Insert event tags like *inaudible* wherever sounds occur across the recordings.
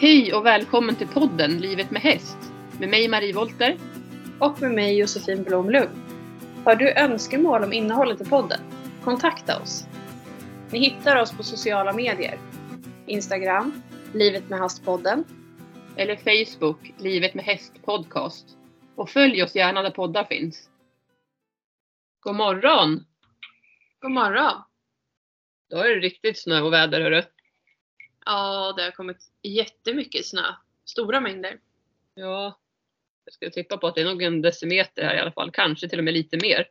Hej och välkommen till podden Livet med häst med mig Marie Volter. Och med mig Josefin Blomlund. Har du önskemål om innehållet i podden? Kontakta oss. Ni hittar oss på sociala medier. Instagram, Livet med Hästpodden. Eller Facebook, Livet med häst podcast. Och följ oss gärna där poddar finns. God morgon! God morgon! Då är det riktigt snö och väder hörru. Ja, det har kommit jättemycket snö. Stora mängder. Ja, jag skulle tippa på att det är nog en decimeter här i alla fall. Kanske till och med lite mer.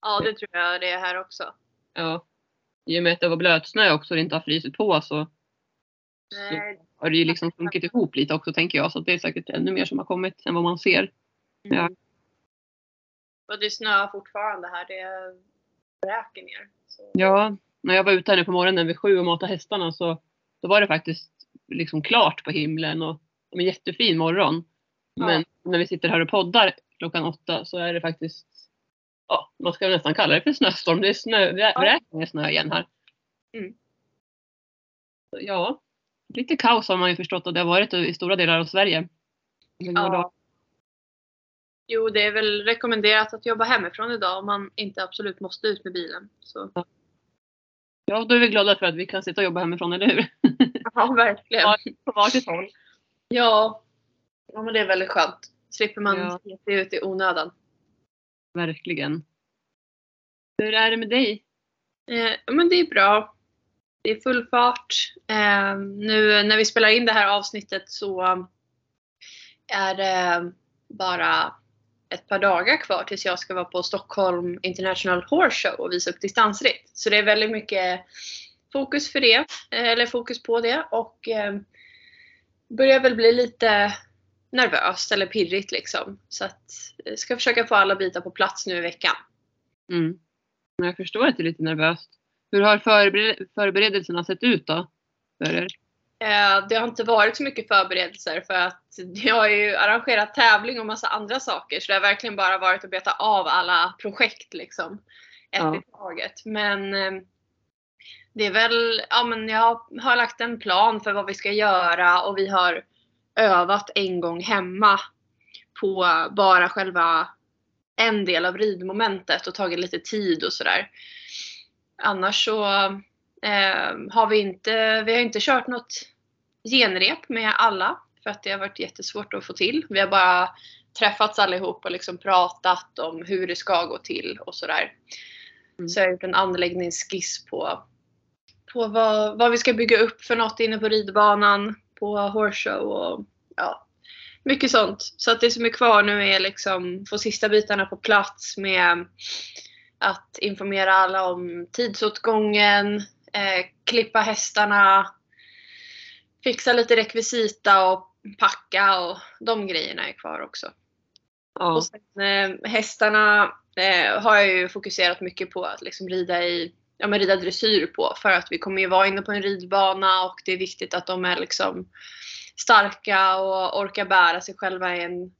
Ja, det tror jag det är här också. Ja. I och med att det var blötsnö också och det inte har frysit på så Nej, har det ju liksom sjunkit ihop lite också tänker jag. Så det är säkert ännu mer som har kommit än vad man ser. Ja. Mm. Och det snöar fortfarande här. Det vräker ner. Så. Ja, när jag var ute här nu på morgonen vid sju och matade hästarna så då var det faktiskt liksom klart på himlen och en jättefin morgon. Ja. Men när vi sitter här och poddar klockan åtta så är det faktiskt, ja, man ska nästan kalla det för snöstorm. Det är snö, vräkning med snö igen här. Mm. Ja, lite kaos har man ju förstått att det har varit i stora delar av Sverige. Ja. Jo, det är väl rekommenderat att jobba hemifrån idag om man inte absolut måste ut med bilen. Så. ja, då är vi glada för att vi kan sitta och jobba hemifrån, eller hur? *laughs* Ja, verkligen. Ja, på varsitt håll. Ja. ja, men det är väldigt skönt. Slipper man Ja. sig ut i onödan. Verkligen. Hur är det med dig? Eh, ja, men det är bra. Det är full fart. Eh, nu när vi spelar in det här avsnittet så är det bara ett par dagar kvar tills jag ska vara på Stockholm International Horse Show och visa upp distansritt. Så det är väldigt mycket fokus för det, eh, eller fokus på det och eh, börjar väl bli lite nervöst eller pirrigt liksom. Så att jag ska försöka få alla bitar på plats nu i veckan. Mm. Jag förstår att det är lite nervöst. Hur har förberedelserna sett ut då? För er? Eh, Det har inte varit så mycket förberedelser för att jag har ju arrangerat tävling och massa andra saker så det har verkligen bara varit att beta av alla projekt liksom. Ett Ja. i taget. Men eh, det är väl, ja men jag har lagt en plan för vad vi ska göra och vi har övat en gång hemma på bara själva en del av ridmomentet och tagit lite tid och sådär. Annars så eh, har vi inte, vi har inte kört något genrep med alla för att det har varit jättesvårt att få till. Vi har bara träffats allihop och liksom pratat om hur det ska gå till och sådär. Mm. Så jag har gjort en anläggningsskiss på, på vad, vad vi ska bygga upp för något inne på ridbanan, på horse show och ja, mycket sånt. Så att det som är kvar nu är liksom få sista bitarna på plats med att informera alla om tidsåtgången, eh, klippa hästarna, fixa lite rekvisita och packa och de grejerna är kvar också. Ja. Och sen, eh, hästarna eh, har jag ju fokuserat mycket på att liksom rida i Ja men rida dressyr på för att vi kommer ju vara inne på en ridbana och det är viktigt att de är liksom starka och orkar bära sig själva i en,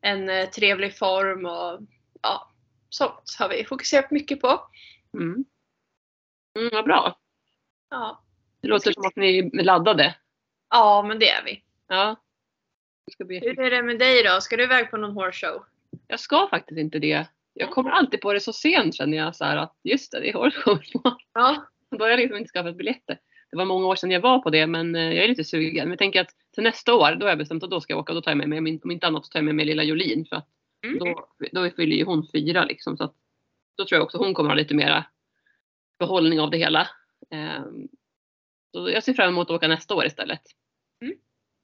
en eh, trevlig form och ja, sånt har vi fokuserat mycket på. Mm. Mm, vad bra. Ja, Det låter som att ni är laddade. Ja men det är vi. Ja. Hur är det med dig då? Ska du iväg på någon horse show? Jag ska faktiskt inte det. Jag kommer alltid på det så sent känner jag så här att just det, det är hårshow. Ja. Då har jag liksom inte skaffat biljetter. Det var många år sedan jag var på det men eh, jag är lite sugen. Men jag tänker att till nästa år då har jag bestämt att då ska jag åka och då tar jag med mig, om inte- om inte annat så tar jag med mig lilla Jolin för att Mm. då, då fyller ju hon fyra liksom. Så att, då tror jag också hon kommer ha lite mera behållning av det hela. Ehm, så jag ser fram emot att åka nästa år istället.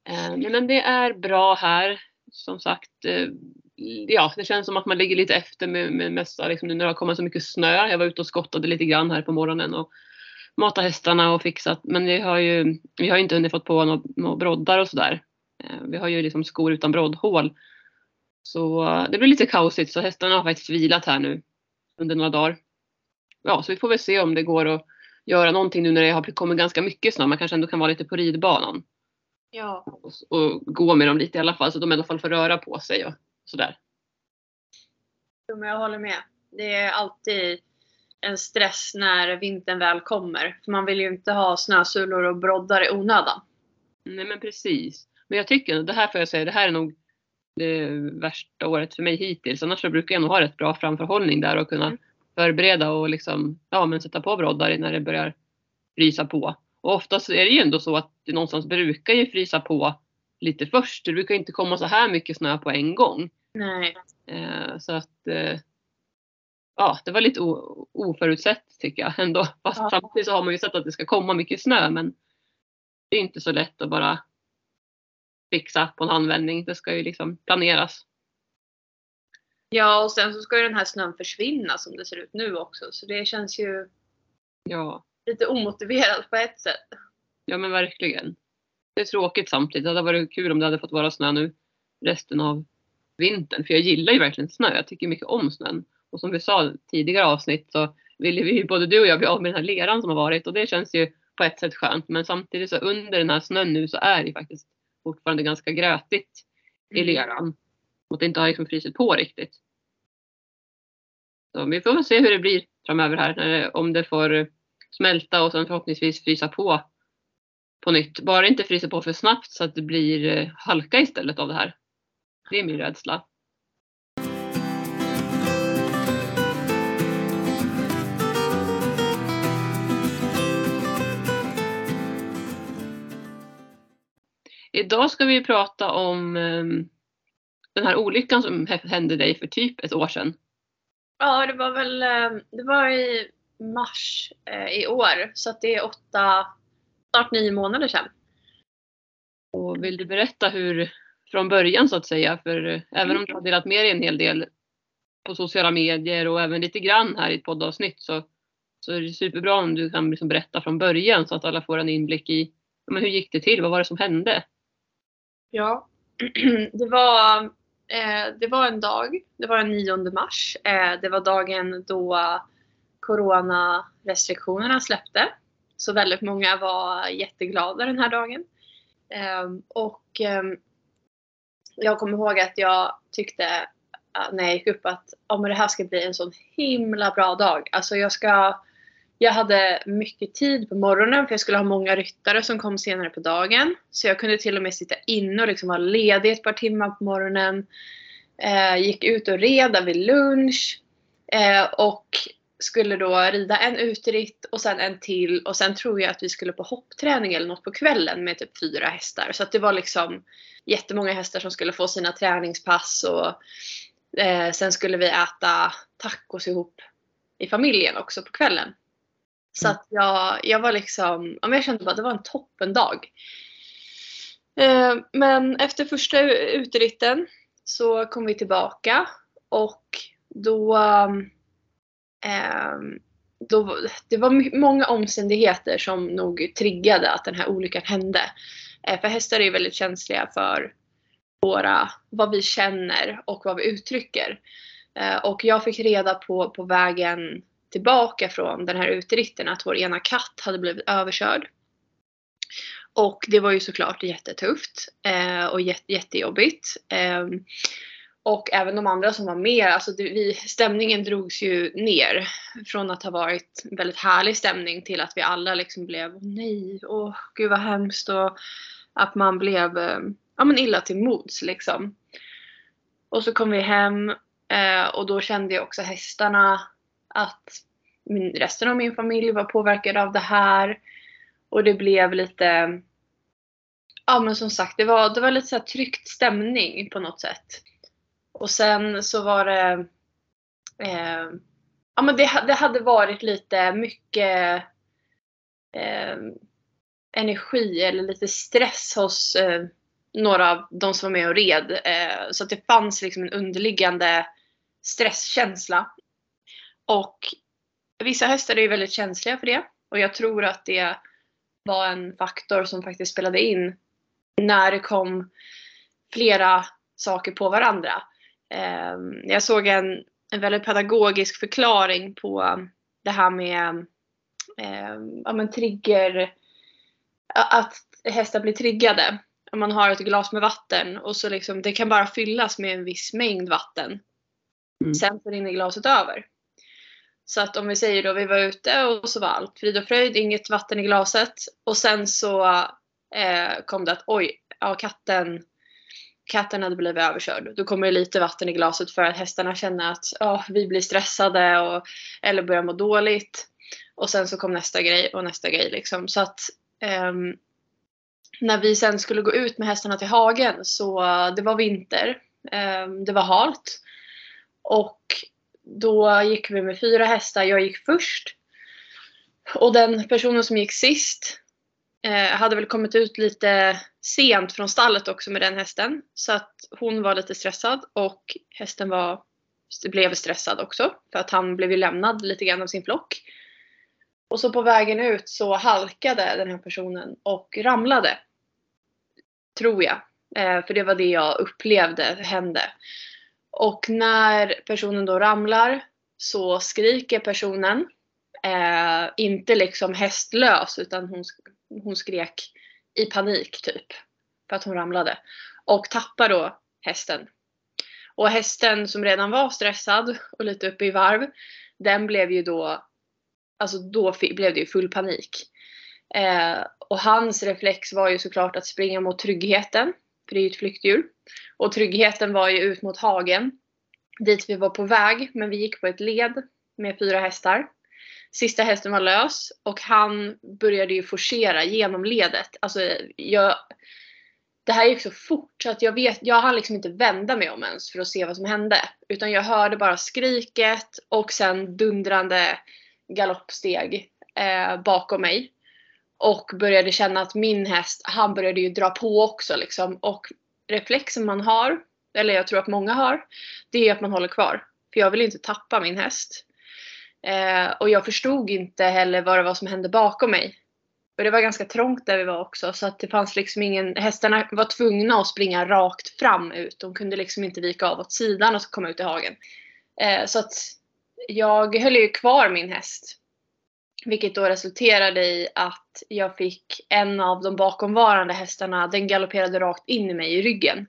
Eh, men det är bra här. Som sagt, eh, ja det känns som att man ligger lite efter med, med mesta, liksom, nu när det har kommit så mycket snö. Jag var ute och skottade lite grann här på morgonen och matade hästarna och fixat. Men vi har ju vi har inte hunnit fått på några, några broddar och sådär. Eh, Vi har ju liksom skor utan broddhål. Så eh, det blir lite kaosigt så hästarna har faktiskt vilat här nu under några dagar. Ja, så vi får väl se om det går att göra någonting nu när det har kommit ganska mycket snö. Man kanske ändå kan vara lite på ridbanan Ja. och, och gå med dem lite i alla fall så de i alla fall får röra på sig och sådär. Jo, men jag håller med. Det är alltid en stress när vintern väl kommer. För man vill ju inte ha snösulor och broddar i onödan. Nej men precis. Men jag tycker, det här får jag säga, det här är nog det värsta året för mig hittills. Annars så brukar jag nog ha rätt bra framförhållning där och kunna Mm. förbereda och liksom, ja men sätta på broddar när det börjar frysa på. Och oftast är det ju ändå så att det någonstans brukar ju frysa på lite först. Det brukar inte komma så här mycket snö på en gång. Nej. Eh, så att eh, ja, det var lite oförutsett tycker jag ändå. Fast Ja. samtidigt så har man ju sett att det ska komma mycket snö men det är inte så lätt att bara fixa på en handvändning. Det ska ju liksom planeras. Ja, och sen så ska ju den här snön försvinna som det ser ut nu också. Så det känns ju Ja, lite omotiverat på ett sätt. ja men verkligen. Det är tråkigt samtidigt. Det hade varit kul om det hade fått vara snö nu resten av vintern. För jag gillar ju verkligen snö. Jag tycker mycket om snön. Och som vi sa tidigare avsnitt så ville vi både du och jag bli av med den här leran som har varit och det känns ju på ett sätt skönt. Men samtidigt så under den här snön nu så är det faktiskt fortfarande ganska grötigt i leran. Och det inte har liksom frysit på riktigt. Så vi får väl se hur det blir framöver här. Om det får smälta och sen förhoppningsvis frysa på på nytt. Bara det inte fryser på för snabbt så att det blir eh, halka istället av det här. Det är min rädsla. Idag ska vi prata om ehm, den här olyckan som hände dig för typ ett år sedan. Ja, det var väl ehm, det var i mars eh, i år. Så att det är åtta, snart nio månader sedan. Och vill du berätta hur, från början så att säga, för eh, även om du har delat med dig en hel del på sociala medier och även lite grann här i ett poddavsnitt så, så är det superbra om du kan liksom berätta från början så att alla får en inblick i men hur gick det till, vad var det som hände? Ja, *clears throat* det var, eh, det var en dag, det var den 9 mars. Eh, det var dagen då coronarestriktionerna släppte. Så väldigt många var jätteglada den här dagen. Ehm, och ehm, jag kommer ihåg att jag tyckte äh, när jag gick upp att oh, men det här ska bli en sån himla bra dag. Alltså jag ska jag hade mycket tid på morgonen för jag skulle ha många ryttare som kom senare på dagen. Så jag kunde till och med sitta inne och liksom vara ledig ett par timmar på morgonen. Eh, gick ut och reda vid lunch. Eh, och skulle då rida en uteritt och sen en till och sen tror jag att vi skulle på hoppträning eller något på kvällen med typ fyra hästar. Så att det var liksom jättemånga hästar som skulle få sina träningspass och eh, sen skulle vi äta tacos ihop i familjen också på kvällen. Så att jag, jag var liksom, ja, men jag kände bara att det var en toppendag. Eh, men efter första uteritten så kom vi tillbaka och då, eh, Ehm, då det var många omständigheter som nog triggade att den här olyckan hände. Eh, för hästar är ju väldigt känsliga för våra, vad vi känner och vad vi uttrycker. Eh, och jag fick reda på, på vägen tillbaka från den här uteritten att vår ena katt hade blivit överkörd. Och det var ju såklart jättetufft eh, och jätte, jättejobbigt. Ehm, och även de andra som var med, alltså det, vi, stämningen drogs ju ner. Från att ha varit en väldigt härlig stämning till att vi alla liksom blev nej, åh gud vad hemskt och att man blev eh, ja, men illa till mods liksom. Och så kom vi hem eh, och då kände jag också hästarna att min, resten av min familj var påverkad av det här. Och det blev lite, ja men som sagt det var, det var lite så här tryckt stämning på något sätt. Och sen så var det, eh, ja men det, det hade varit lite mycket eh, energi eller lite stress hos eh, några av de som var med och red. Eh, så att det fanns liksom en underliggande stresskänsla. Och vissa hästar är ju väldigt känsliga för det. Och jag tror att det var en faktor som faktiskt spelade in när det kom flera saker på varandra. Eh, jag såg en, en väldigt pedagogisk förklaring på det här med eh, ja, men trigger, att hästar blir triggade. Om man har ett glas med vatten och så liksom, det kan bara fyllas med en viss mängd vatten. Mm. Sen så rinner glaset över. Så att om vi säger då vi var ute och så var allt frid och fröjd, inget vatten i glaset. Och sen så eh, kom det att oj, ja katten, katten hade blivit överkörd. Då kommer det lite vatten i glaset för att hästarna känner att oh, vi blir stressade och, eller börjar må dåligt. Och sen så kom nästa grej och nästa grej liksom. Så att um, när vi sen skulle gå ut med hästarna till hagen så det var vinter. Um, det var halt. Och då gick vi med fyra hästar. Jag gick först. Och den personen som gick sist eh, hade väl kommit ut lite sent från stallet också med den hästen. Så att hon var lite stressad och hästen var, blev stressad också. För att han blev ju lämnad lite grann av sin flock. Och så på vägen ut så halkade den här personen och ramlade. Tror jag. Eh, för det var det jag upplevde hände. Och när personen då ramlar så skriker personen. Eh, inte liksom hästlös utan hon, hon skrek i panik typ. För att hon ramlade. Och tappar då hästen. Och hästen som redan var stressad och lite uppe i varv. Den blev ju då, alltså då blev det ju full panik. Eh, och hans reflex var ju såklart att springa mot tryggheten. För det är ju ett flyktdjur. Och tryggheten var ju ut mot hagen. Dit vi var på väg. Men vi gick på ett led med fyra hästar. Sista hästen var lös och han började ju forcera genom ledet. Alltså jag, det här gick så fort så att jag vet, jag hann liksom inte vända mig om ens för att se vad som hände. Utan jag hörde bara skriket och sen dundrande galoppsteg eh, bakom mig. Och började känna att min häst, han började ju dra på också liksom. Och reflexen man har, eller jag tror att många har, det är att man håller kvar. För jag vill inte tappa min häst. Eh, och jag förstod inte heller vad det var som hände bakom mig. Och det var ganska trångt där vi var också så att det fanns liksom ingen, hästarna var tvungna att springa rakt fram ut. De kunde liksom inte vika av åt sidan och komma ut i hagen. Eh, så att jag höll ju kvar min häst. Vilket då resulterade i att jag fick en av de bakomvarande hästarna, den galopperade rakt in i mig i ryggen.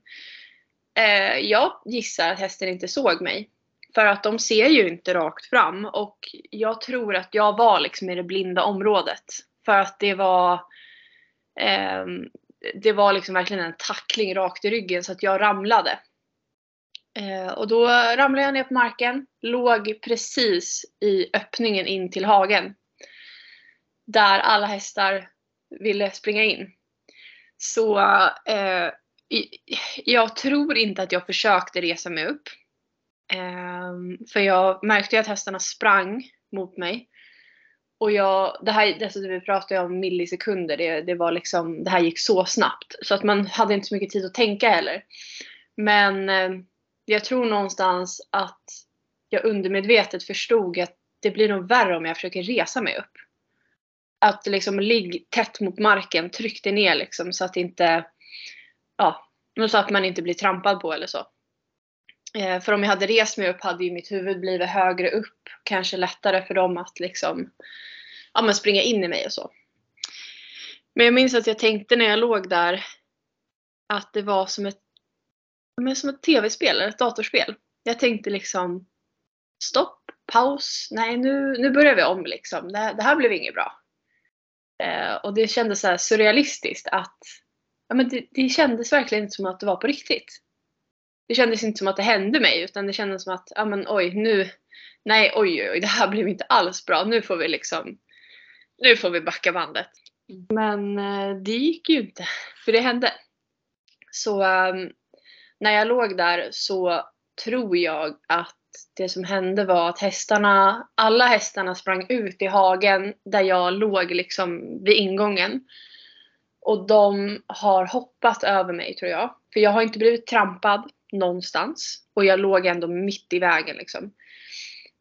Eh, jag gissar att hästen inte såg mig. För att de ser ju inte rakt fram och jag tror att jag var liksom i det blinda området. För att det var eh, Det var liksom verkligen en tackling rakt i ryggen så att jag ramlade. Eh, och då ramlade jag ner på marken, låg precis i öppningen in till hagen. Där alla hästar ville springa in. Så eh, jag tror inte att jag försökte resa mig upp. Um, för jag märkte ju att hästarna sprang mot mig. Och jag, det här, dessutom vi pratade om millisekunder, det, det var liksom, det här gick så snabbt. Så att man hade inte så mycket tid att tänka heller. Men ehm, jag tror någonstans att jag undermedvetet förstod att det blir nog värre om jag försöker resa mig upp. Att liksom ligg tätt mot marken, tryck dig ner liksom så att inte, ja, så att man inte blir trampad på eller så. Eh, för om jag hade rest mig upp hade ju mitt huvud blivit högre upp. Kanske lättare för dem att liksom ja, men springa in i mig och så. Men jag minns att jag tänkte när jag låg där att det var som ett, men som ett tv-spel eller ett datorspel. Jag tänkte liksom stopp, paus, nej nu, nu börjar vi om liksom. Det, det här blev inget bra. Eh, och det kändes så surrealistiskt att ja, men det, det kändes verkligen inte som att det var på riktigt det kändes inte som att det hände mig utan det kändes som att, ja men oj nu, nej oj oj det här blev inte alls bra. Nu får vi liksom, nu får vi backa bandet. Men eh, det gick ju inte, för det hände. Så ehm, när jag låg där så tror jag att det som hände var att hästarna, alla hästarna sprang ut i hagen där jag låg liksom vid ingången. Och de har hoppat över mig tror jag. För jag har inte blivit trampad någonstans. Och jag låg ändå mitt i vägen liksom.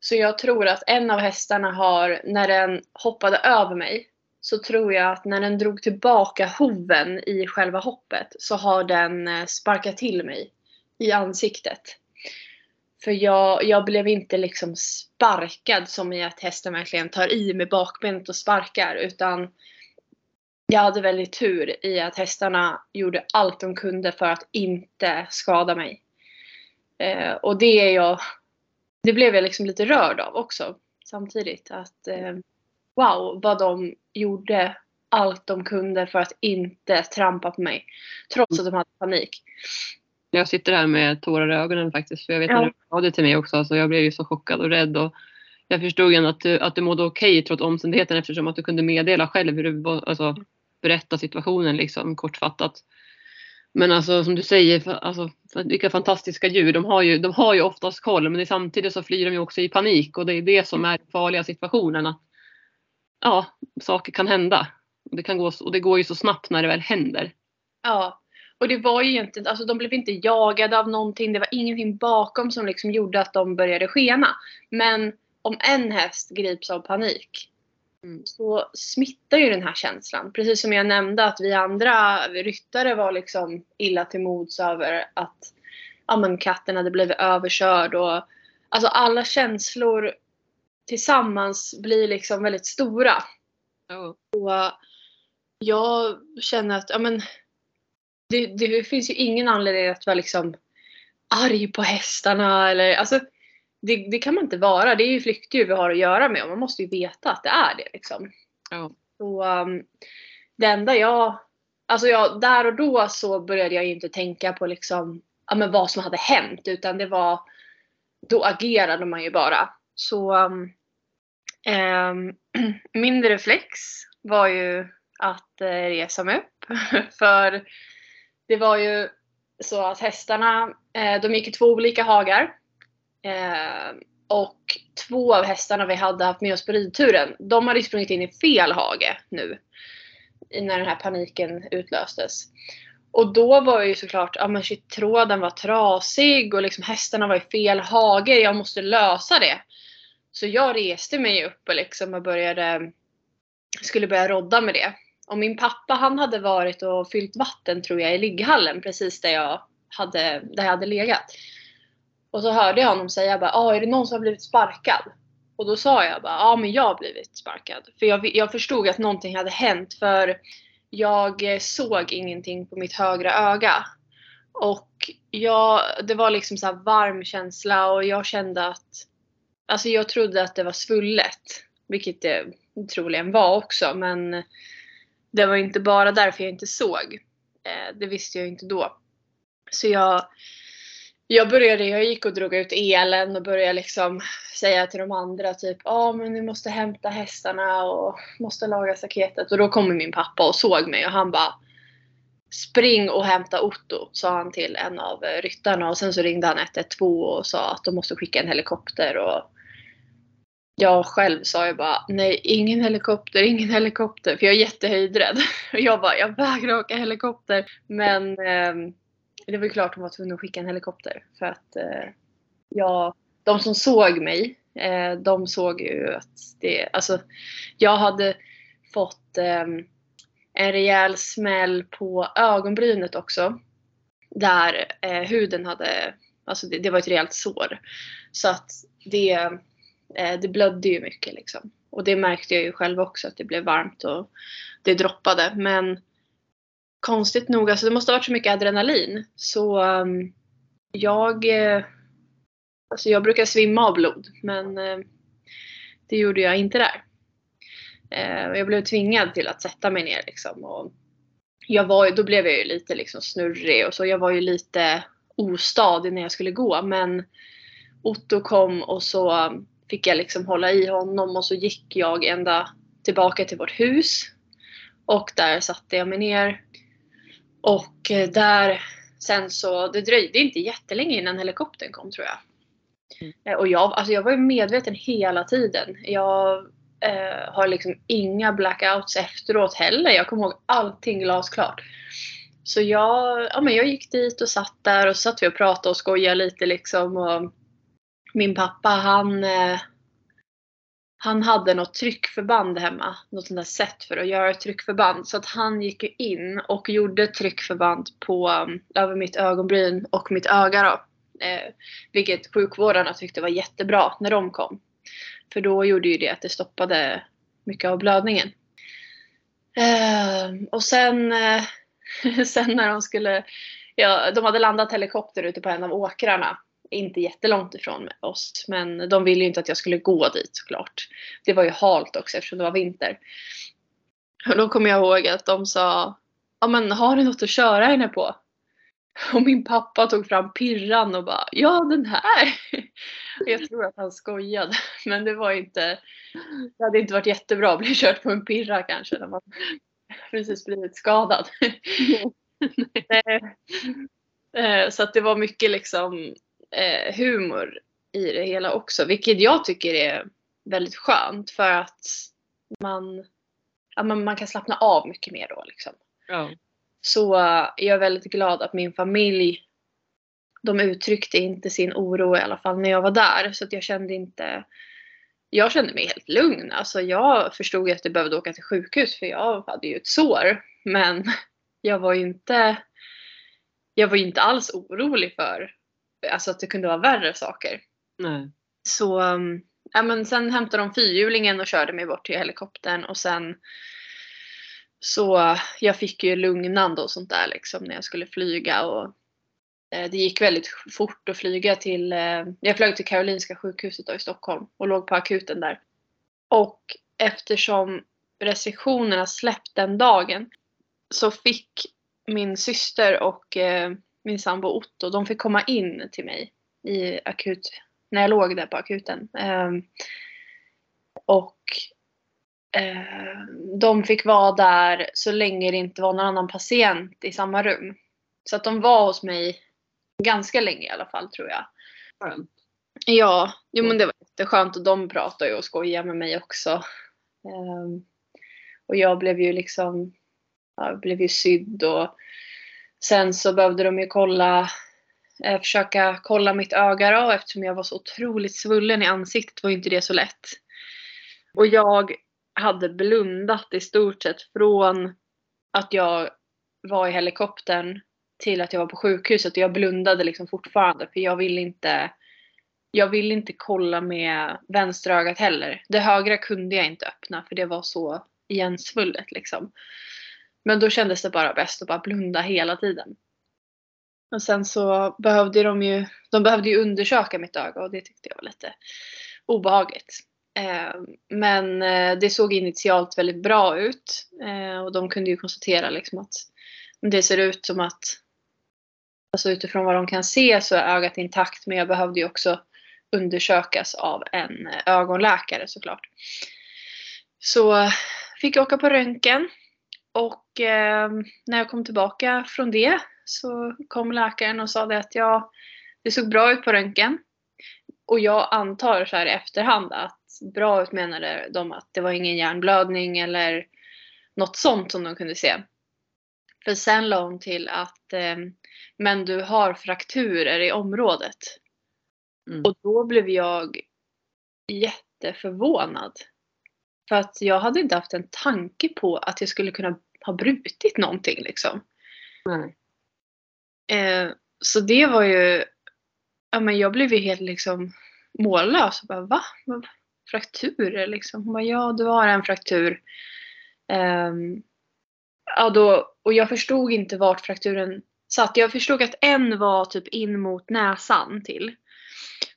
Så jag tror att en av hästarna har, när den hoppade över mig, så tror jag att när den drog tillbaka hoven i själva hoppet så har den eh, sparkat till mig i ansiktet. För jag, jag blev inte liksom sparkad som i att hästen verkligen tar i med bakbenet och sparkar utan jag hade väldigt tur i att hästarna gjorde allt de kunde för att inte skada mig. Eh, och det är jag, det blev jag liksom lite rörd av också samtidigt. Att eh, wow vad de gjorde allt de kunde för att inte trampa på mig. Trots att de hade panik. Jag sitter här med tårar i ögonen faktiskt. För jag vet Ja. när du sa det till mig också. Alltså jag blev ju så chockad och rädd. Och jag förstod ju att du, att du mådde okej trots omständigheterna eftersom att du kunde meddela själv hur du alltså, berätta situationen liksom kortfattat. Men alltså som du säger, för, alltså, för vilka fantastiska djur. De har, ju, de har ju oftast koll men samtidigt så flyr de ju också i panik och det är det som är farliga situationen. Att, ja, saker kan hända. Och det, kan gå, och det går ju så snabbt när det väl händer. Ja. Och det var ju inte, alltså de blev inte jagade av någonting. Det var ingenting bakom som liksom gjorde att de började skena. Men om en häst grips av panik Mm. så smittar ju den här känslan. Precis som jag nämnde att vi andra ryttare var liksom illa till mods över att ja, men katten hade blivit överkörd och alltså alla känslor tillsammans blir liksom väldigt stora. Ja. Och jag känner att ja, men, det, det finns ju ingen anledning att vara liksom arg på hästarna. Eller, alltså, det, det kan man inte vara. Det är ju flyktdjur vi har att göra med och man måste ju veta att det är det. Liksom. Ja. Så, um, det enda jag... Alltså jag, där och då så började jag ju inte tänka på liksom, ja, men vad som hade hänt. Utan det var... Då agerade man ju bara. Så um, ehm, *clears throat* min reflex var ju att eh, resa mig upp. *laughs* För det var ju så att hästarna, eh, de gick i två olika hagar. Eh, och två av hästarna vi hade haft med oss på ridturen, de hade sprungit in i fel hage nu. När den här paniken utlöstes. Och då var ju såklart, ja men shit, tråden var trasig och liksom hästarna var i fel hage. Jag måste lösa det. Så jag reste mig upp och liksom och började, skulle börja rodda med det. Och min pappa han hade varit och fyllt vatten tror jag i ligghallen precis där jag hade, där jag hade legat. Och så hörde jag honom säga bara, ah, är det någon som har blivit sparkad? Och då sa jag bara, ja men jag har blivit sparkad. För jag, jag förstod att någonting hade hänt för jag eh, såg ingenting på mitt högra öga. Och jag, det var liksom så här varm känsla och jag kände att, alltså jag trodde att det var svullet. Vilket det troligen var också men det var inte bara därför jag inte såg. Eh, det visste jag inte då. Så jag, jag började, jag gick och drog ut elen och började liksom säga till de andra typ ja ah, men ni måste hämta hästarna och måste laga staketet. Och då kommer min pappa och såg mig och han bara Spring och hämta Otto, sa han till en av ryttarna och sen så ringde han 112 och sa att de måste skicka en helikopter och jag själv sa ju bara nej, ingen helikopter, ingen helikopter. För jag är jättehöjdrädd. Och *laughs* jag bara, jag vägrar åka helikopter. Men eh, det var ju klart hon var tvungen att skicka en helikopter. För att eh, jag, de som såg mig, eh, de såg ju att det, alltså jag hade fått eh, en rejäl smäll på ögonbrynet också. Där eh, huden hade, alltså det, det var ett rejält sår. Så att det, eh, det blödde ju mycket liksom. Och det märkte jag ju själv också att det blev varmt och det droppade. Men konstigt nog, alltså det måste ha varit så mycket adrenalin. Så um, jag, eh, alltså jag brukar svimma av blod. Men eh, det gjorde jag inte där. Eh, jag blev tvingad till att sätta mig ner liksom. Och jag var, då blev jag ju lite liksom snurrig och så. Jag var ju lite ostadig när jag skulle gå. Men Otto kom och så um, fick jag liksom hålla i honom och så gick jag ända tillbaka till vårt hus. Och där satte jag mig ner. Och eh, där sen så, det dröjde inte jättelänge innan helikoptern kom tror jag. Eh, Och jag, alltså jag var ju medveten hela tiden. Jag eh, har liksom inga blackouts efteråt heller. Jag kommer ihåg allting glasklart. Så jag, ja, men jag gick dit och satt där och så satt vi och pratade och skojade lite liksom. Och min pappa han, eh, han hade något tryckförband hemma. Något sånt där sätt för att göra ett tryckförband. Så att han gick ju in och gjorde tryckförband på, um, över mitt ögonbryn och mitt öga då. Eh, vilket sjukvårdarna tyckte var jättebra när de kom. För då gjorde ju det att det stoppade mycket av blödningen. Eh, och sen, eh, *laughs* sen när de skulle, ja, de hade landat helikopter ute på en av åkrarna. Inte jättelångt ifrån oss, men de ville ju inte att jag skulle gå dit såklart. Det var ju halt också eftersom det var vinter. Och då kommer jag ihåg att de sa, ja men har du något att köra henne på? Och min pappa tog fram pirran och bara, ja den här! Jag tror att han skojade, men det var inte, det hade inte varit jättebra att bli kört på en pirra kanske när man precis blivit skadad. *laughs* Eh, så att det var mycket liksom eh, humor i det hela också, vilket jag tycker är väldigt skönt för att man, ja, man, man kan slappna av mycket mer då. Liksom. Ja. Så uh, jag är väldigt glad att min familj, de uttryckte inte sin oro i alla fall när jag var där. Så att jag kände inte, jag kände mig helt lugn. Alltså jag förstod att jag behövde åka till sjukhus för jag hade ju ett sår. Men *laughs* jag var ju inte, jag var inte alls orolig för alltså att det kunde vara värre saker. Nej. Så um, ja, men sen hämtade de fyrhjulingen och körde mig bort till helikoptern och sen så jag fick ju lugnande och sånt där liksom när jag skulle flyga och eh, det gick väldigt fort att flyga till, eh, jag flög till Karolinska sjukhuset då i Stockholm och låg på akuten där. Och eftersom restriktionerna släppt den dagen så fick min syster och eh, min sambo Otto, de fick komma in till mig i akut, när jag låg där på akuten. Ehm, och eh, de fick vara där så länge det inte var någon annan patient i samma rum. Så att de var hos mig ganska länge i alla fall tror jag. Skönt. Ja, jo men det var jätteskönt och de pratade ju och skojade med mig också. Ehm, och jag blev ju liksom, jag blev ju sydd och sen så behövde de ju kolla, eh, försöka kolla mitt öga då eftersom jag var så otroligt svullen i ansiktet var ju inte det så lätt. Och jag hade blundat i stort sett från att jag var i helikoptern till att jag var på sjukhuset och jag blundade liksom fortfarande för jag ville inte jag ville inte kolla med vänstra ögat heller. Det högra kunde jag inte öppna för det var så igensvullet liksom. Men då kändes det bara bäst att bara blunda hela tiden. Och sen så behövde de ju, de behövde ju undersöka mitt öga och det tyckte jag var lite obehagligt. Eh, men eh, det såg initialt väldigt bra ut eh, och de kunde ju konstatera liksom att det ser ut som att alltså utifrån vad de kan se så är ögat intakt men jag behövde ju också undersökas av en ögonläkare såklart. Så fick jag åka på röntgen och eh, när jag kom tillbaka från det så kom läkaren och sa det att ja, det såg bra ut på röntgen. Och jag antar så här i efterhand att bra ut menade de att det var ingen hjärnblödning eller något sånt som de kunde se. För sen la hon till att eh, men du har frakturer i området. Mm. Och då blev jag jätteförvånad. För att jag hade inte haft en tanke på att jag skulle kunna ha brutit någonting liksom. Nej. Eh, så det var ju, ja men jag blev ju helt liksom mållös. Och bara, va? Frakturer liksom? Hon bara, ja du har en fraktur. Ehm, ja, då, och jag förstod inte vart frakturen satt. Jag förstod att en var typ in mot näsan till.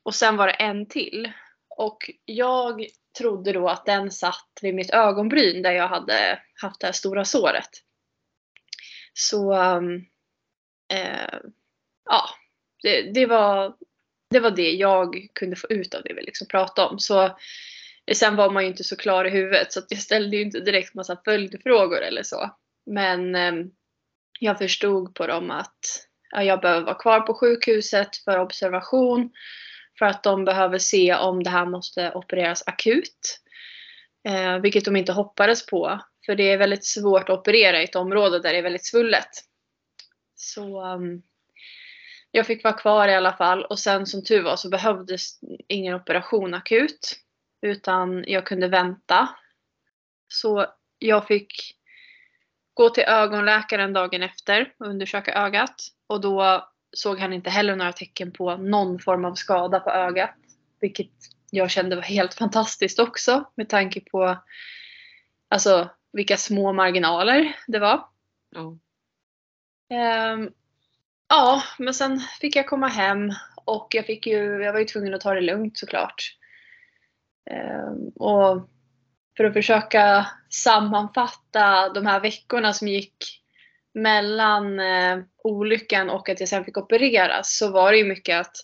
Och sen var det en till. Och jag trodde då att den satt vid mitt ögonbryn där jag hade haft det här stora såret. Så um, eh, ja, det, det, var, det var det jag kunde få ut av det vi liksom pratade om. Så, sen var man ju inte så klar i huvudet så att jag ställde ju inte direkt massa följdfrågor eller så. Men eh, jag förstod på dem att ja, jag behöver vara kvar på sjukhuset för observation. För att de behöver se om det här måste opereras akut. Eh, vilket de inte hoppades på. För det är väldigt svårt att operera i ett område där det är väldigt svullet. Så um, jag fick vara kvar i alla fall och sen som tur var så behövdes ingen operation akut. Utan jag kunde vänta. Så jag fick gå till ögonläkaren dagen efter och undersöka ögat. Och då såg han inte heller några tecken på någon form av skada på ögat. Vilket jag kände var helt fantastiskt också med tanke på alltså, vilka små marginaler det var. Ja. Ehm, ja, men sen fick jag komma hem och jag, fick ju, jag var ju tvungen att ta det lugnt såklart. Ehm, och för att försöka sammanfatta de här veckorna som gick mellan eh, olyckan och att jag sen fick opereras så var det ju mycket att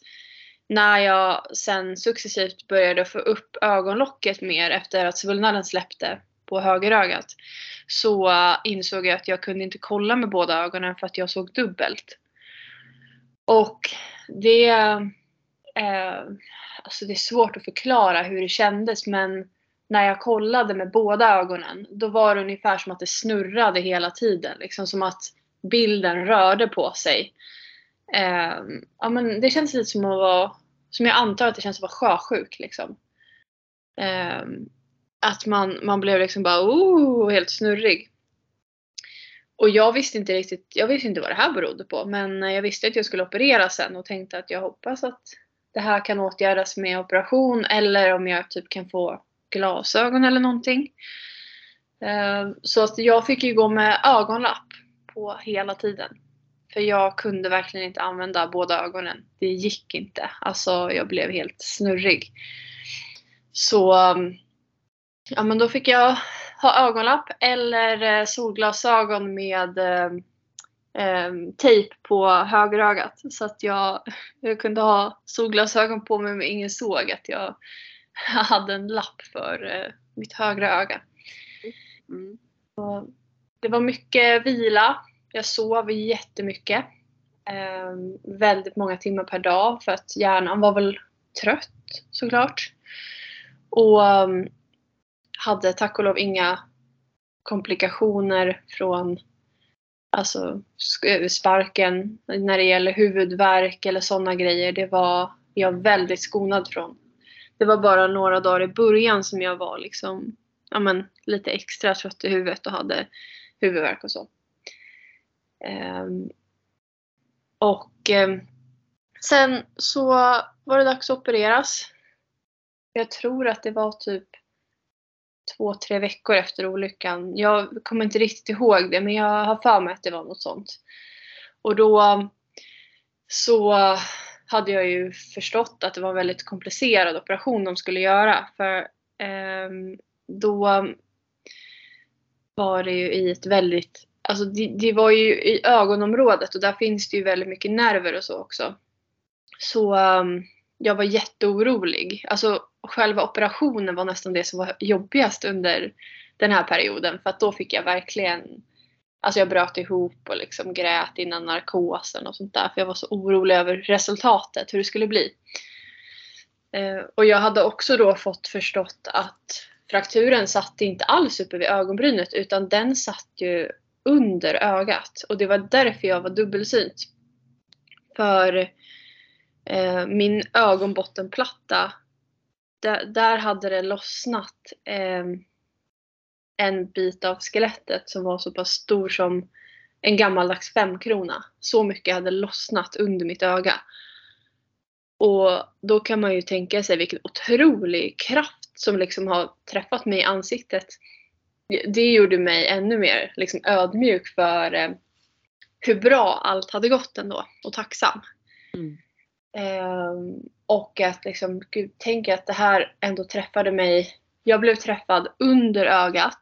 när jag sen successivt började få upp ögonlocket mer efter att svullnaden släppte på högerögat så insåg jag att jag kunde inte kolla med båda ögonen för att jag såg dubbelt. Och det, eh, alltså det är svårt att förklara hur det kändes men när jag kollade med båda ögonen då var det ungefär som att det snurrade hela tiden. Liksom som att bilden rörde på sig. Eh, ja, men det känns lite som att vara, som jag antar att det känns att vara sjösjuk. Liksom. Eh, att man, man blev liksom bara oh, helt snurrig. Och jag visste inte riktigt, jag visste inte vad det här berodde på. Men jag visste att jag skulle opereras sen och tänkte att jag hoppas att det här kan åtgärdas med operation eller om jag typ kan få glasögon eller någonting. Eh, så att jag fick ju gå med ögonlapp på hela tiden. För jag kunde verkligen inte använda båda ögonen. Det gick inte. Alltså jag blev helt snurrig. Så eh, ja men då fick jag ha ögonlapp eller eh, solglasögon med eh, eh, tejp på högerögat. Så att jag, jag kunde ha solglasögon på mig men ingen såg att jag hade en lapp för eh, mitt högra öga. Mm. det var mycket vila. Jag sov jättemycket. Eh, väldigt många timmar per dag för att hjärnan var väl trött såklart. Och um, hade tack och lov inga komplikationer från alltså, sparken när det gäller huvudvärk eller sådana grejer. Det var jag väldigt skonad från. Det var bara några dagar i början som jag var liksom, ja men, lite extra trött i huvudet och hade huvudvärk och så. Um, och um, sen så var det dags att opereras. Jag tror att det var typ två, tre veckor efter olyckan. Jag kommer inte riktigt ihåg det men jag har för mig att det var något sånt. Och då så hade jag ju förstått att det var en väldigt komplicerad operation de skulle göra. För eh, då var det ju i ett väldigt, alltså det, det, var ju i ögonområdet och där finns det ju väldigt mycket nerver och så också. Så eh, jag var jätteorolig. Alltså själva operationen var nästan det som var jobbigast under den här perioden för att då fick jag verkligen Alltså jag bröt ihop och liksom grät innan narkosen och sånt där för jag var så orolig över resultatet, hur det skulle bli. Eh, och jag hade också då fått förstått att frakturen satt inte alls uppe vid ögonbrynet utan den satt ju under ögat och det var därför jag var dubbelsynt. För eh, min ögonbottenplatta, där, där hade det lossnat eh, en bit av skelettet som var så pass stor som en gammaldags femkrona. Så mycket hade lossnat under mitt öga. Och då kan man ju tänka sig vilken otrolig kraft som liksom har träffat mig i ansiktet. Det gjorde mig ännu mer liksom ödmjuk för eh, hur bra allt hade gått ändå och tacksam. Mm. Eh, och att liksom, gud, tänk att det här ändå träffade mig jag blev träffad under ögat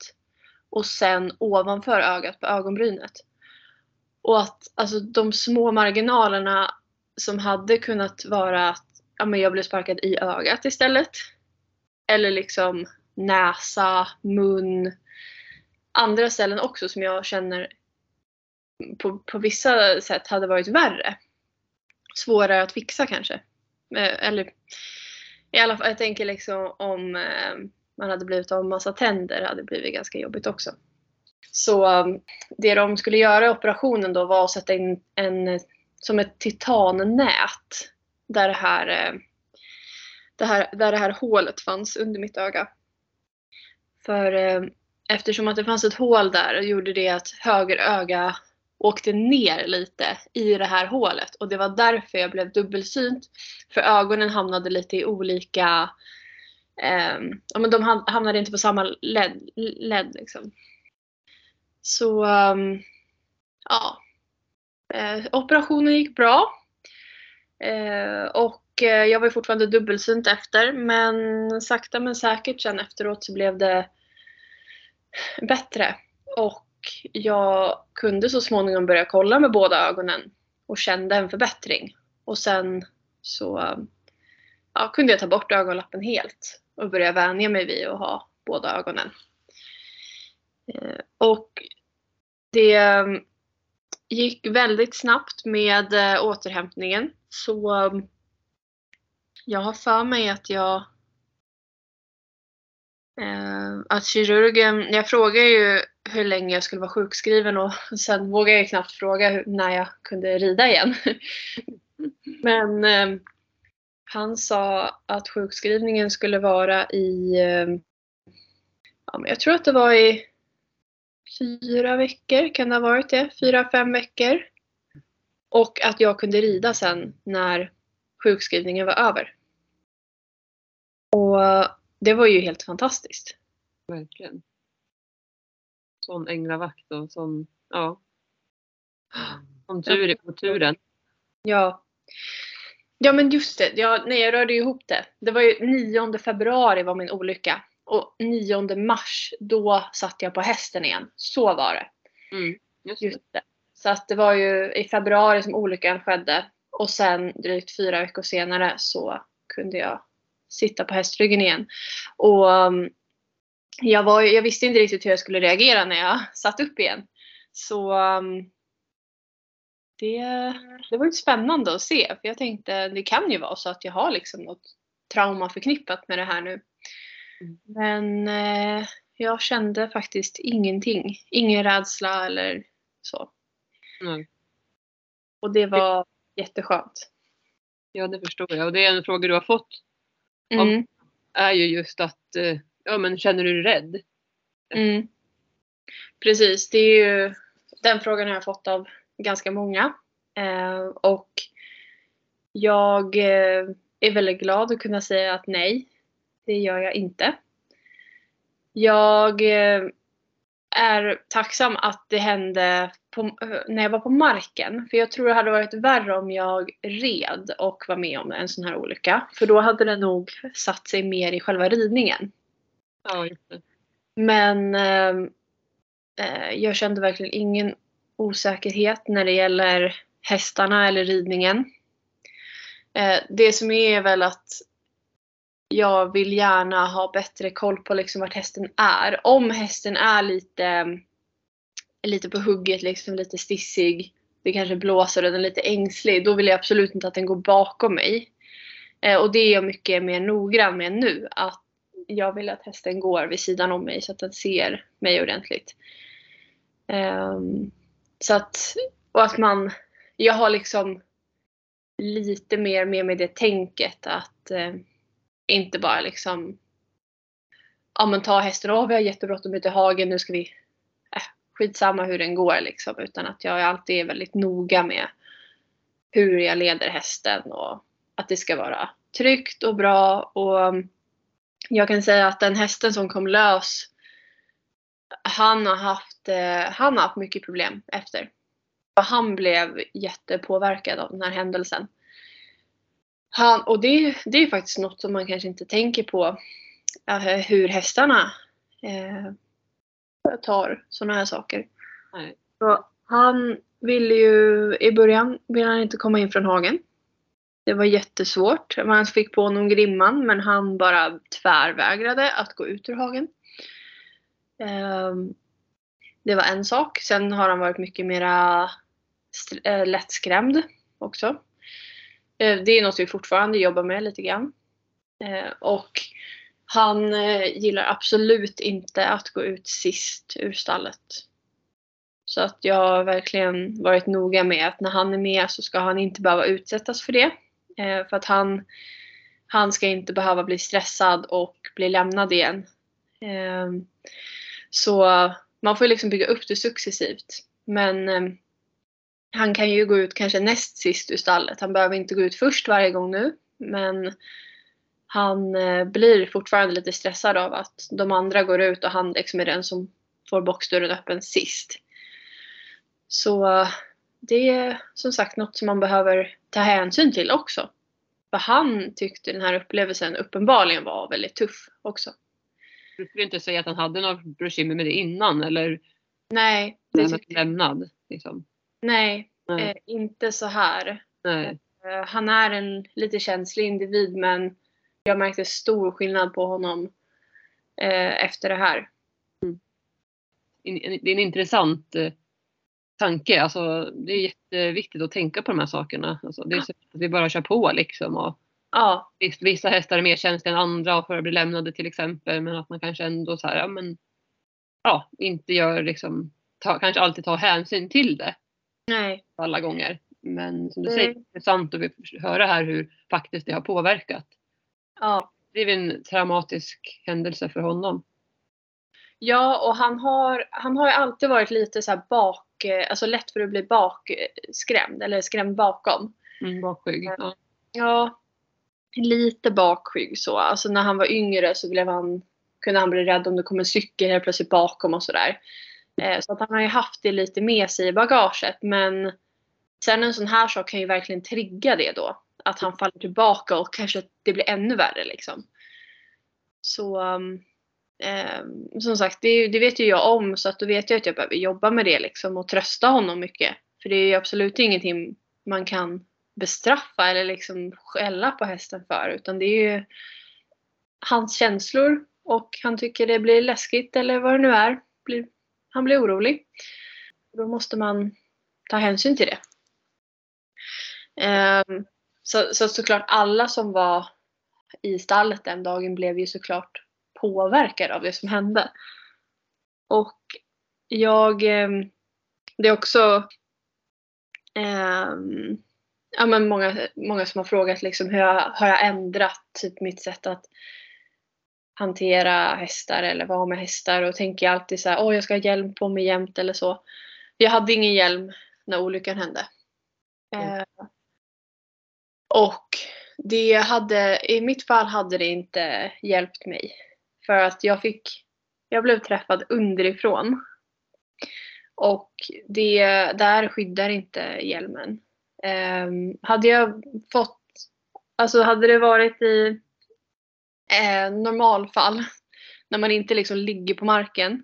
och sen ovanför ögat på ögonbrynet. Och att alltså, de små marginalerna som hade kunnat vara att ja, men jag blev sparkad i ögat istället. Eller liksom näsa, mun. Andra ställen också som jag känner på, på vissa sätt hade varit värre. Svårare att fixa kanske. Eh, eller i alla fall, jag tänker liksom om eh, man hade blivit av massa tänder hade blivit ganska jobbigt också. Så um, det de skulle göra i operationen då var att sätta in en, som ett titannät där det här, eh, det här, där det här hålet fanns under mitt öga. För eh, eftersom att det fanns ett hål där gjorde det att höger öga åkte ner lite i det här hålet och det var därför jag blev dubbelsynt. För ögonen hamnade lite i olika Um, ja, men de hamnade inte på samma led, led liksom. Så um, ja. Uh, operationen gick bra. Uh, och uh, jag var fortfarande dubbelsynt efter men sakta men säkert sen efteråt så blev det bättre. Och jag kunde så småningom börja kolla med båda ögonen och kände en förbättring. Och sen så ja, kunde jag ta bort ögonlappen helt och börja vänja mig vid att ha båda ögonen. Eh, och det mm, gick väldigt snabbt med eh, återhämtningen. Så mm, jag har för mig att jag eh, att kirurgen, jag frågade ju hur länge jag skulle vara sjukskriven och *laughs* sen vågade jag knappt fråga när jag kunde rida igen. *laughs* Men eh, han sa att sjukskrivningen skulle vara i, eh, ja, men jag tror att det var i fyra veckor, kan det ha varit det? Fyra, fem veckor. Och att jag kunde rida sen när sjukskrivningen var över. Och det var ju helt fantastiskt. Verkligen. Sån änglavakt och sån, ja. Sån tur på turen. Ja. Ja men just det, ja, nej jag rörde ihop det. Det var ju 9 februari var min olycka. Och 9 mars, då satt jag på hästen igen. Så var det. Mm, just, just det. Så att det var ju i februari som olyckan skedde. Och sen drygt fyra veckor senare så kunde jag sitta på hästryggen igen. Och um, jag, var, jag visste inte riktigt hur jag skulle reagera när jag satt upp igen. Så um, det, det var ju spännande att se. För jag tänkte det kan ju vara så att jag har liksom något trauma förknippat med det här nu. Mm. Men eh, jag kände faktiskt ingenting. Ingen rädsla eller så. Mm. Och det var jätteskönt. Ja, det förstår jag. Och det är en fråga du har fått Mm. är ju just att, eh, ja men känner du dig rädd? Mm. Precis, det är ju den frågan har jag fått av ganska många. Eh, och jag eh, är väldigt glad att kunna säga att nej, det gör jag inte. Jag eh, är tacksam att det hände på, när jag var på marken. För jag tror det hade varit värre om jag red och var med om en sån här olycka. För då hade det nog satt sig mer i själva ridningen. Ja. Men eh jag kände verkligen ingen osäkerhet när det gäller hästarna eller ridningen. Eh, det som är väl att jag vill gärna ha bättre koll på liksom vart hästen är. Om hästen är lite, lite på hugget, liksom lite stissig, det kanske blåser och den är lite ängslig, då vill jag absolut inte att den går bakom mig. Eh, och det är jag mycket mer noggrann med nu. Att jag vill att hästen går vid sidan om mig så att den ser mig ordentligt. Um, så att, och att man, jag har liksom lite mer med mig det tänket att eh, inte bara liksom ja men ta hästen, åh vi har jättebråttom ut i hagen, nu ska vi äh, skitsamma hur den går liksom. Utan att jag alltid är väldigt noga med hur jag leder hästen och att det ska vara tryggt och bra. Och jag kan säga att den hästen som kom lös, han har haft, eh, han har haft mycket problem efter. Han blev jättepåverkad av den här händelsen. Han, och det, det är faktiskt något som man kanske inte tänker på. Äh, hur hästarna eh, tar sådana här saker. Nej. Så han ville ju, i början ville han inte komma in från hagen. Det var jättesvårt. Man fick på honom grimman men han bara tvärvägrade att gå ut ur hagen. Ehm, det var en sak. Sen har han varit mycket mera eh, lättskrämd också. Eh, det är något vi fortfarande jobbar med lite grann. Eh, och han gillar absolut inte att gå ut sist ur stallet. Så att jag har verkligen varit noga med att när han är med så ska han inte behöva utsättas för det. För att han, han ska inte behöva bli stressad och bli lämnad igen. Ehm, så man får liksom bygga upp det successivt. Men ehm, han kan ju gå ut kanske näst sist ur stallet. Han behöver inte gå ut först varje gång nu. Men han eh, blir fortfarande lite stressad av att de andra går ut och han liksom är den som får boxdörren öppen sist. Så det är som sagt något som man behöver ta hänsyn till också. För han tyckte den här upplevelsen uppenbarligen var väldigt tuff också. Du skulle inte säga att han hade några bekymmer med det innan eller Nej, det jag. lämnad? Liksom. Nej, Nej. eh, inte så här. Nej. Eh, han är en lite känslig individ men jag märkte stor skillnad på honom eh, efter det här. En- Det är en intressant eh, tanke. Alltså, det är jätteviktigt att tänka på de här sakerna. Alltså, det är så att vi bara kör på liksom. Och Ja, visst, vissa hästar är mer känsliga än andra för att bli lämnade till exempel. Men att man kanske ändå så här, ja, men, ja, inte gör liksom, ta, kanske alltid tar hänsyn till det nej. alla gånger. Men som du Mm. säger, det är intressant att höra här hur faktiskt det har påverkat. Ja. Det är en traumatisk händelse för honom. Ja, och han har, han har ju alltid varit lite så bak, eh, alltså lätt för att bli bakskrämd eller skrämd bakom. Mm, bakskygg. Ja. Ja, lite bakskygg så. Alltså när han var yngre så blev han, kunde han bli rädd om det kom en cykel helt plötsligt bakom och sådär. Eh, så att han har ju haft det lite med sig i bagaget. Men sen en sån här sak kan ju verkligen trigga det då. Att han faller tillbaka och kanske det blir ännu värre liksom. Så um, eh, som sagt, det, det vet ju jag om så att då vet jag att jag behöver jobba med det liksom och trösta honom mycket. För det är ju absolut ingenting man kan bestraffa eller liksom skälla på hästen för. Utan det är ju hans känslor och han tycker det blir läskigt eller vad det nu är. Han blir orolig. Då måste man ta hänsyn till det. Ehm, så, så såklart alla som var i stallet den dagen blev ju såklart påverkade av det som hände. Och jag, ehm, det är också ehm, ja, men många, många som har frågat liksom hur jag, har jag ändrat typ mitt sätt att hantera hästar eller vara med hästar och tänker alltid så här, åh jag ska ha hjälm på mig jämt eller så. Jag hade ingen hjälm när olyckan hände. Mm. Eh, och det hade, i mitt fall hade det inte hjälpt mig. För att jag fick, jag blev träffad underifrån. Och det, där skyddar inte hjälmen. Eh, hade jag fått, alltså hade det varit i eh, normalfall, *laughs* när man inte liksom ligger på marken,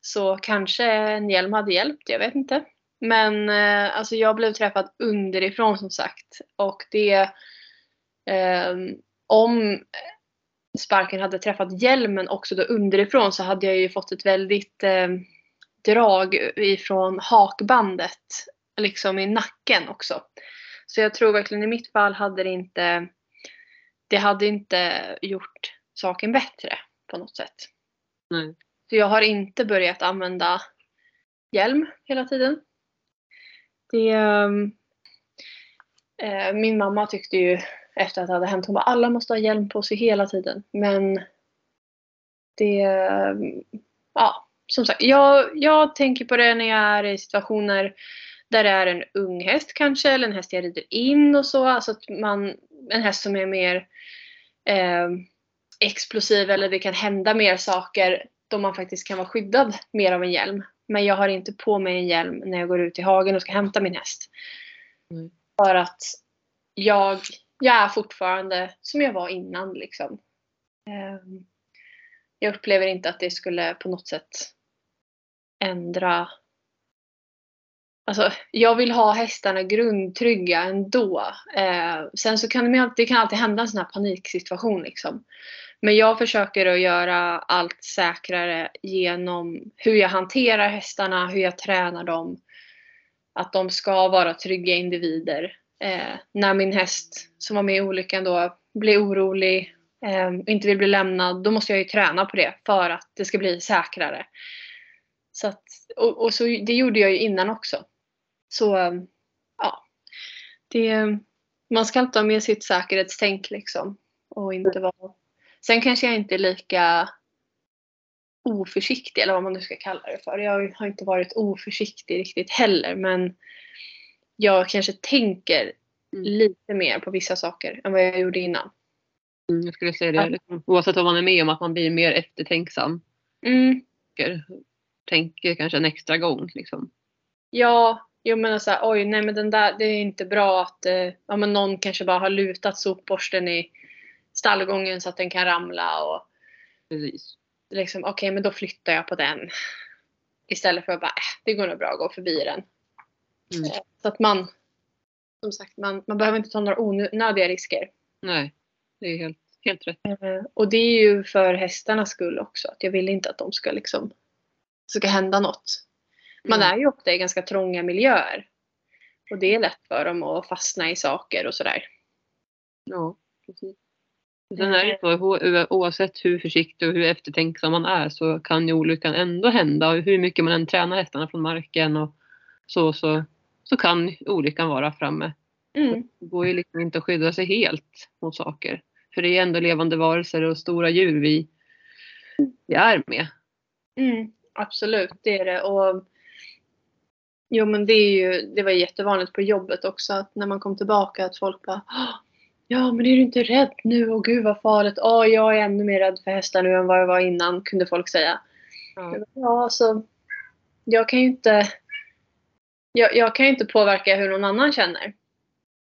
så kanske en hjälm hade hjälpt, jag vet inte. Men eh, alltså jag blev träffad underifrån som sagt. Och det, ehm, om sparken hade träffat hjälmen också då underifrån så hade jag ju fått ett väldigt eh, drag ifrån hakbandet liksom i nacken också. Så jag tror verkligen i mitt fall hade det inte det hade inte gjort saken bättre på något sätt. Nej. Så jag har inte börjat använda hjälm hela tiden. Det, ehm, eh, min mamma tyckte ju efter att det hade hänt, hon bara alla måste ha hjälm på sig hela tiden. Men det, ehm, ja som sagt, jag, jag tänker på det när jag är i situationer där det är en ung häst kanske, eller en häst jag rider in och så. Alltså att man, en häst som är mer eh, explosiv eller det kan hända mer saker då man faktiskt kan vara skyddad mer av en hjälm. Men jag har inte på mig en hjälm när jag går ut i hagen och ska hämta min häst. Mm. För att jag, jag är fortfarande som jag var innan liksom. Ehm, Jag upplever inte att det skulle på något sätt ändra Alltså, jag vill ha hästarna grundtrygga ändå. Eh, sen så kan det, alltid, det kan alltid hända en sån här paniksituation liksom. Men jag försöker att göra allt säkrare genom hur jag hanterar hästarna, hur jag tränar dem. Att de ska vara trygga individer. Eh, när min häst som var med i olyckan då blir orolig eh, och inte vill bli lämnad, då måste jag ju träna på det för att det ska bli säkrare. Så att, och, och så, det gjorde jag ju innan också. Så ja, det, man ska alltid ha med sitt säkerhetstänk liksom. Och inte vara... Sen kanske jag inte är lika oförsiktig eller vad man nu ska kalla det för. Jag har inte varit oförsiktig riktigt heller men jag kanske tänker Mm. lite mer på vissa saker än vad jag gjorde innan. Mm, jag skulle säga det. Liksom, oavsett vad man är med om, att man blir mer eftertänksam. Mm, Tänker, tänker kanske en extra gång. Liksom. Ja, jag menar såhär, oj nej men den där, det är inte bra att eh, ja, men någon kanske bara har lutat sopborsten i stallgången så att den kan ramla och Precis. liksom, okej okay, men då flyttar jag på den. Istället för att bara, äh, det går nog bra att gå förbi den. Mm. Eh, så att man, som sagt, man, man behöver inte ta några onödiga risker. Nej, det är helt, helt rätt. Eh, och det är ju för hästarnas skull också. Att jag vill inte att de ska liksom, ska hända något. Man är ju ofta i ganska trånga miljöer. Och det är lätt för dem att fastna i saker och sådär. Ja, precis. Sen är det så, oavsett hur försiktig och hur eftertänksam man är så kan ju olyckan ändå hända. Och hur mycket man än tränar hästarna från marken och så, så, så kan olyckan vara framme. Mm. Det går ju liksom inte att skydda sig helt mot saker. För det är ändå levande varelser och stora djur vi, vi är med. Mm, absolut, det är det. Och Jo men det är ju, det var jättevanligt på jobbet också att när man kom tillbaka att folk bara Ja men är du inte rädd nu? Och gud vad farligt. Ja jag är ännu mer rädd för hästar nu än vad jag var innan kunde folk säga. Ja, ja alltså jag kan ju inte jag, jag kan ju inte påverka hur någon annan känner.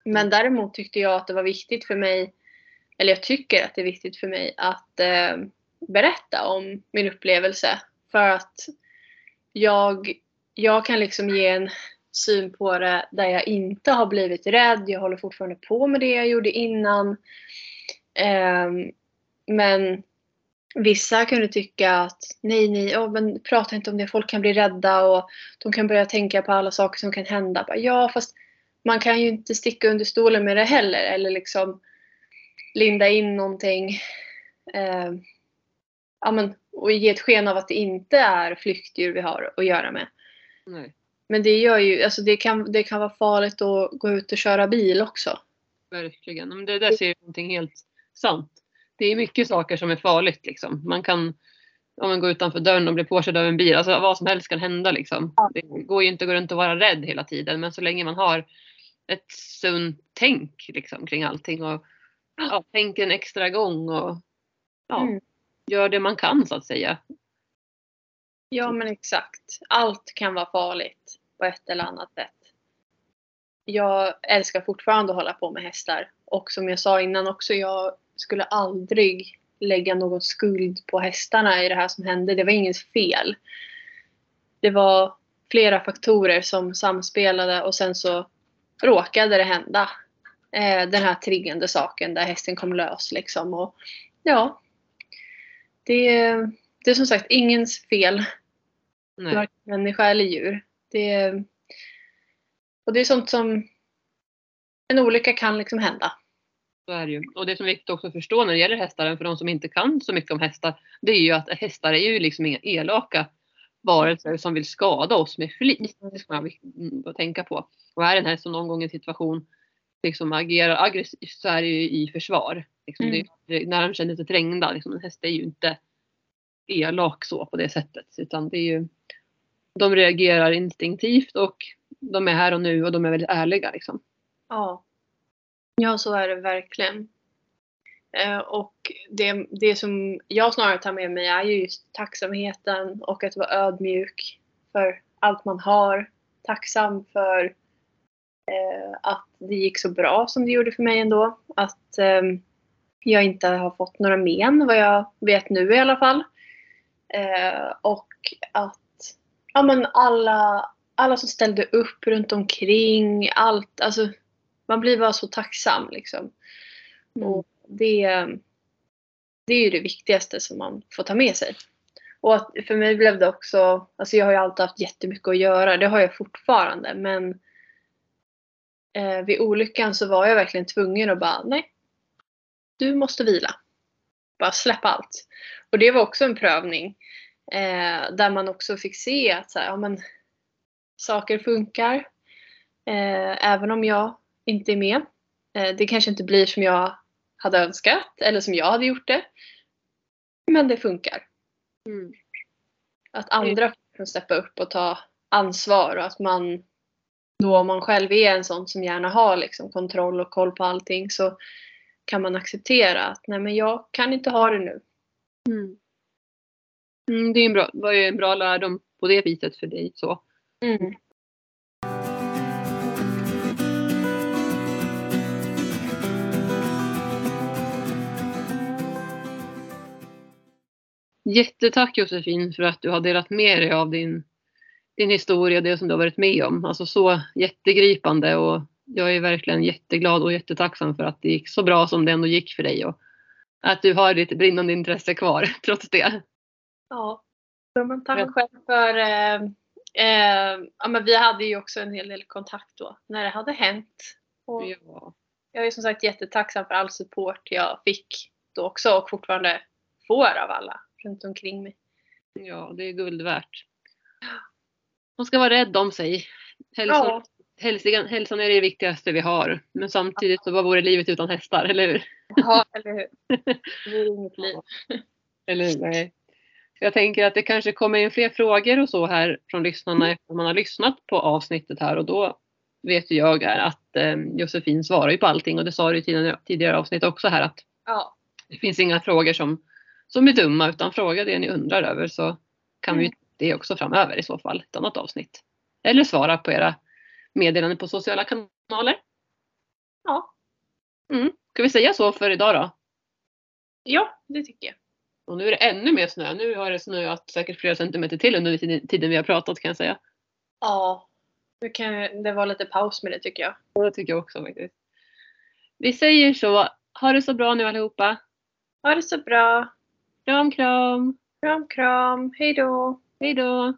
Men mm. däremot tyckte jag att det var viktigt för mig, eller jag tycker att det är viktigt för mig att eh, berätta om min upplevelse. För att jag jag kan liksom ge en syn på det där jag inte har blivit rädd. Jag håller fortfarande på med det jag gjorde innan. Ehm, men vissa kunde tycka att nej, nej, oh, men prata inte om det. Folk kan bli rädda och de kan börja tänka på alla saker som kan hända. Bara, ja, fast man kan ju inte sticka under stolen med det heller. Eller liksom linda in någonting. Ehm, ja, men, och ge ett sken av att det inte är flyktdjur vi har att göra med. Nej. Men det gör ju, alltså det kan, det kan vara farligt att gå ut och köra bil också. Verkligen. Men det där ser jag någonting helt sant. Det är mycket saker som är farligt liksom. Man kan om man går utanför dörren och blir påkörd av en bil. Alltså vad som helst kan hända liksom. Det går ju inte att gå runt och vara rädd hela tiden. Men så länge man har ett sunt tänk liksom, kring allting och ja, tänker en extra gång och ja, mm. gör det man kan så att säga. Ja men exakt. Allt kan vara farligt på ett eller annat sätt. Jag älskar fortfarande att hålla på med hästar. Och som jag sa innan också, jag skulle aldrig lägga någon skuld på hästarna i det här som hände. Det var ingens fel. Det var flera faktorer som samspelade och sen så råkade det hända. Eh, den här triggande saken där hästen kom lös liksom. Och, ja, det, det är som sagt ingens fel. Varken människa eller djur. Det, och det är sånt som en olycka kan liksom hända. Så är det ju. Och det som är viktigt också att förstå när det gäller hästar, för de som inte kan så mycket om hästar, det är ju att hästar är ju liksom inga elaka varelser som vill skada oss med flit. Det ska man mm, tänka på. Och är en häst som någon gång i en situation liksom agerar aggressivt så är det ju i försvar. Liksom mm. det, när de känner sig trängda. Liksom, en häst är ju inte elak så på det sättet. Utan det är ju, de reagerar instinktivt och de är här och nu och de är väldigt ärliga. Liksom. Ja. ja, så är det verkligen. Eh, och det, det som jag snarare tar med mig är ju just tacksamheten och att vara ödmjuk för allt man har. Tacksam för eh, att det gick så bra som det gjorde för mig ändå. Att eh, jag inte har fått några men vad jag vet nu i alla fall. Eh, och att ja, men alla, alla som ställde upp runt omkring, allt. Alltså, man blir bara så tacksam liksom. Mm. Och det, det är ju det viktigaste som man får ta med sig. Och att för mig blev det också, alltså jag har ju alltid haft jättemycket att göra, det har jag fortfarande men eh, vid olyckan så var jag verkligen tvungen att bara, nej, du måste vila. Bara släppa allt. Och det var också en prövning. Eh, där man också fick se att så här, ja, men, saker funkar. Eh, även om jag inte är med. Eh, det kanske inte blir som jag hade önskat eller som jag hade gjort det. Men det funkar. Mm. Att andra kan steppa upp och ta ansvar och att man då om man själv är en sån som gärna har liksom kontroll och koll på allting så kan man acceptera att nej men jag kan inte ha det nu. Mm. Mm, det är en bra, var ju en bra lärdom på det viset för dig. Så. Mm. Jättetack Josefin för att du har delat med dig av din, din historia, det som du har varit med om. Alltså så jättegripande och jag är verkligen jätteglad och jättetacksam för att det gick så bra som det ändå gick för dig och att du har ditt brinnande intresse kvar *laughs* trots det. Ja, men tack själv för eh, eh, ja, men vi hade ju också en hel del kontakt då när det hade hänt. Och Ja. Jag är som sagt jättetacksam för all support jag fick då också och fortfarande får av alla runt omkring mig. ja, det är guld värt. Man ska vara rädd om sig. Hälsan, Ja. Hälsan, hälsan är det viktigaste vi har. Men samtidigt så vad vore livet utan hästar, eller hur? Ja, eller hur. Det vore inget liv. Eller hur? Nej. Jag tänker att det kanske kommer in fler frågor och så här från lyssnarna efter man har lyssnat på avsnittet här och då vet ju jag är att eh, Josefin svarar ju på allting och det sa du i tidigare, tidigare avsnitt också här att Ja, det finns inga frågor som, som är dumma utan fråga det ni undrar över så kan vi Mm. det också framöver i så fall, ett annat avsnitt. Eller svara på era meddelanden på sociala kanaler. ja. Mm. Ska vi säga så för idag då? ja det tycker jag. Och nu är det ännu mer snö. Nu har det snöat säkert flera centimeter till under tiden- vi har pratat kan jag säga. Ja, nu kan det vara lite paus med det tycker jag. Och det tycker jag också faktiskt. Vi säger så. Ha det så bra nu allihopa. Ha det så bra. Kram kram. Kram kram. Hej då. Hej då.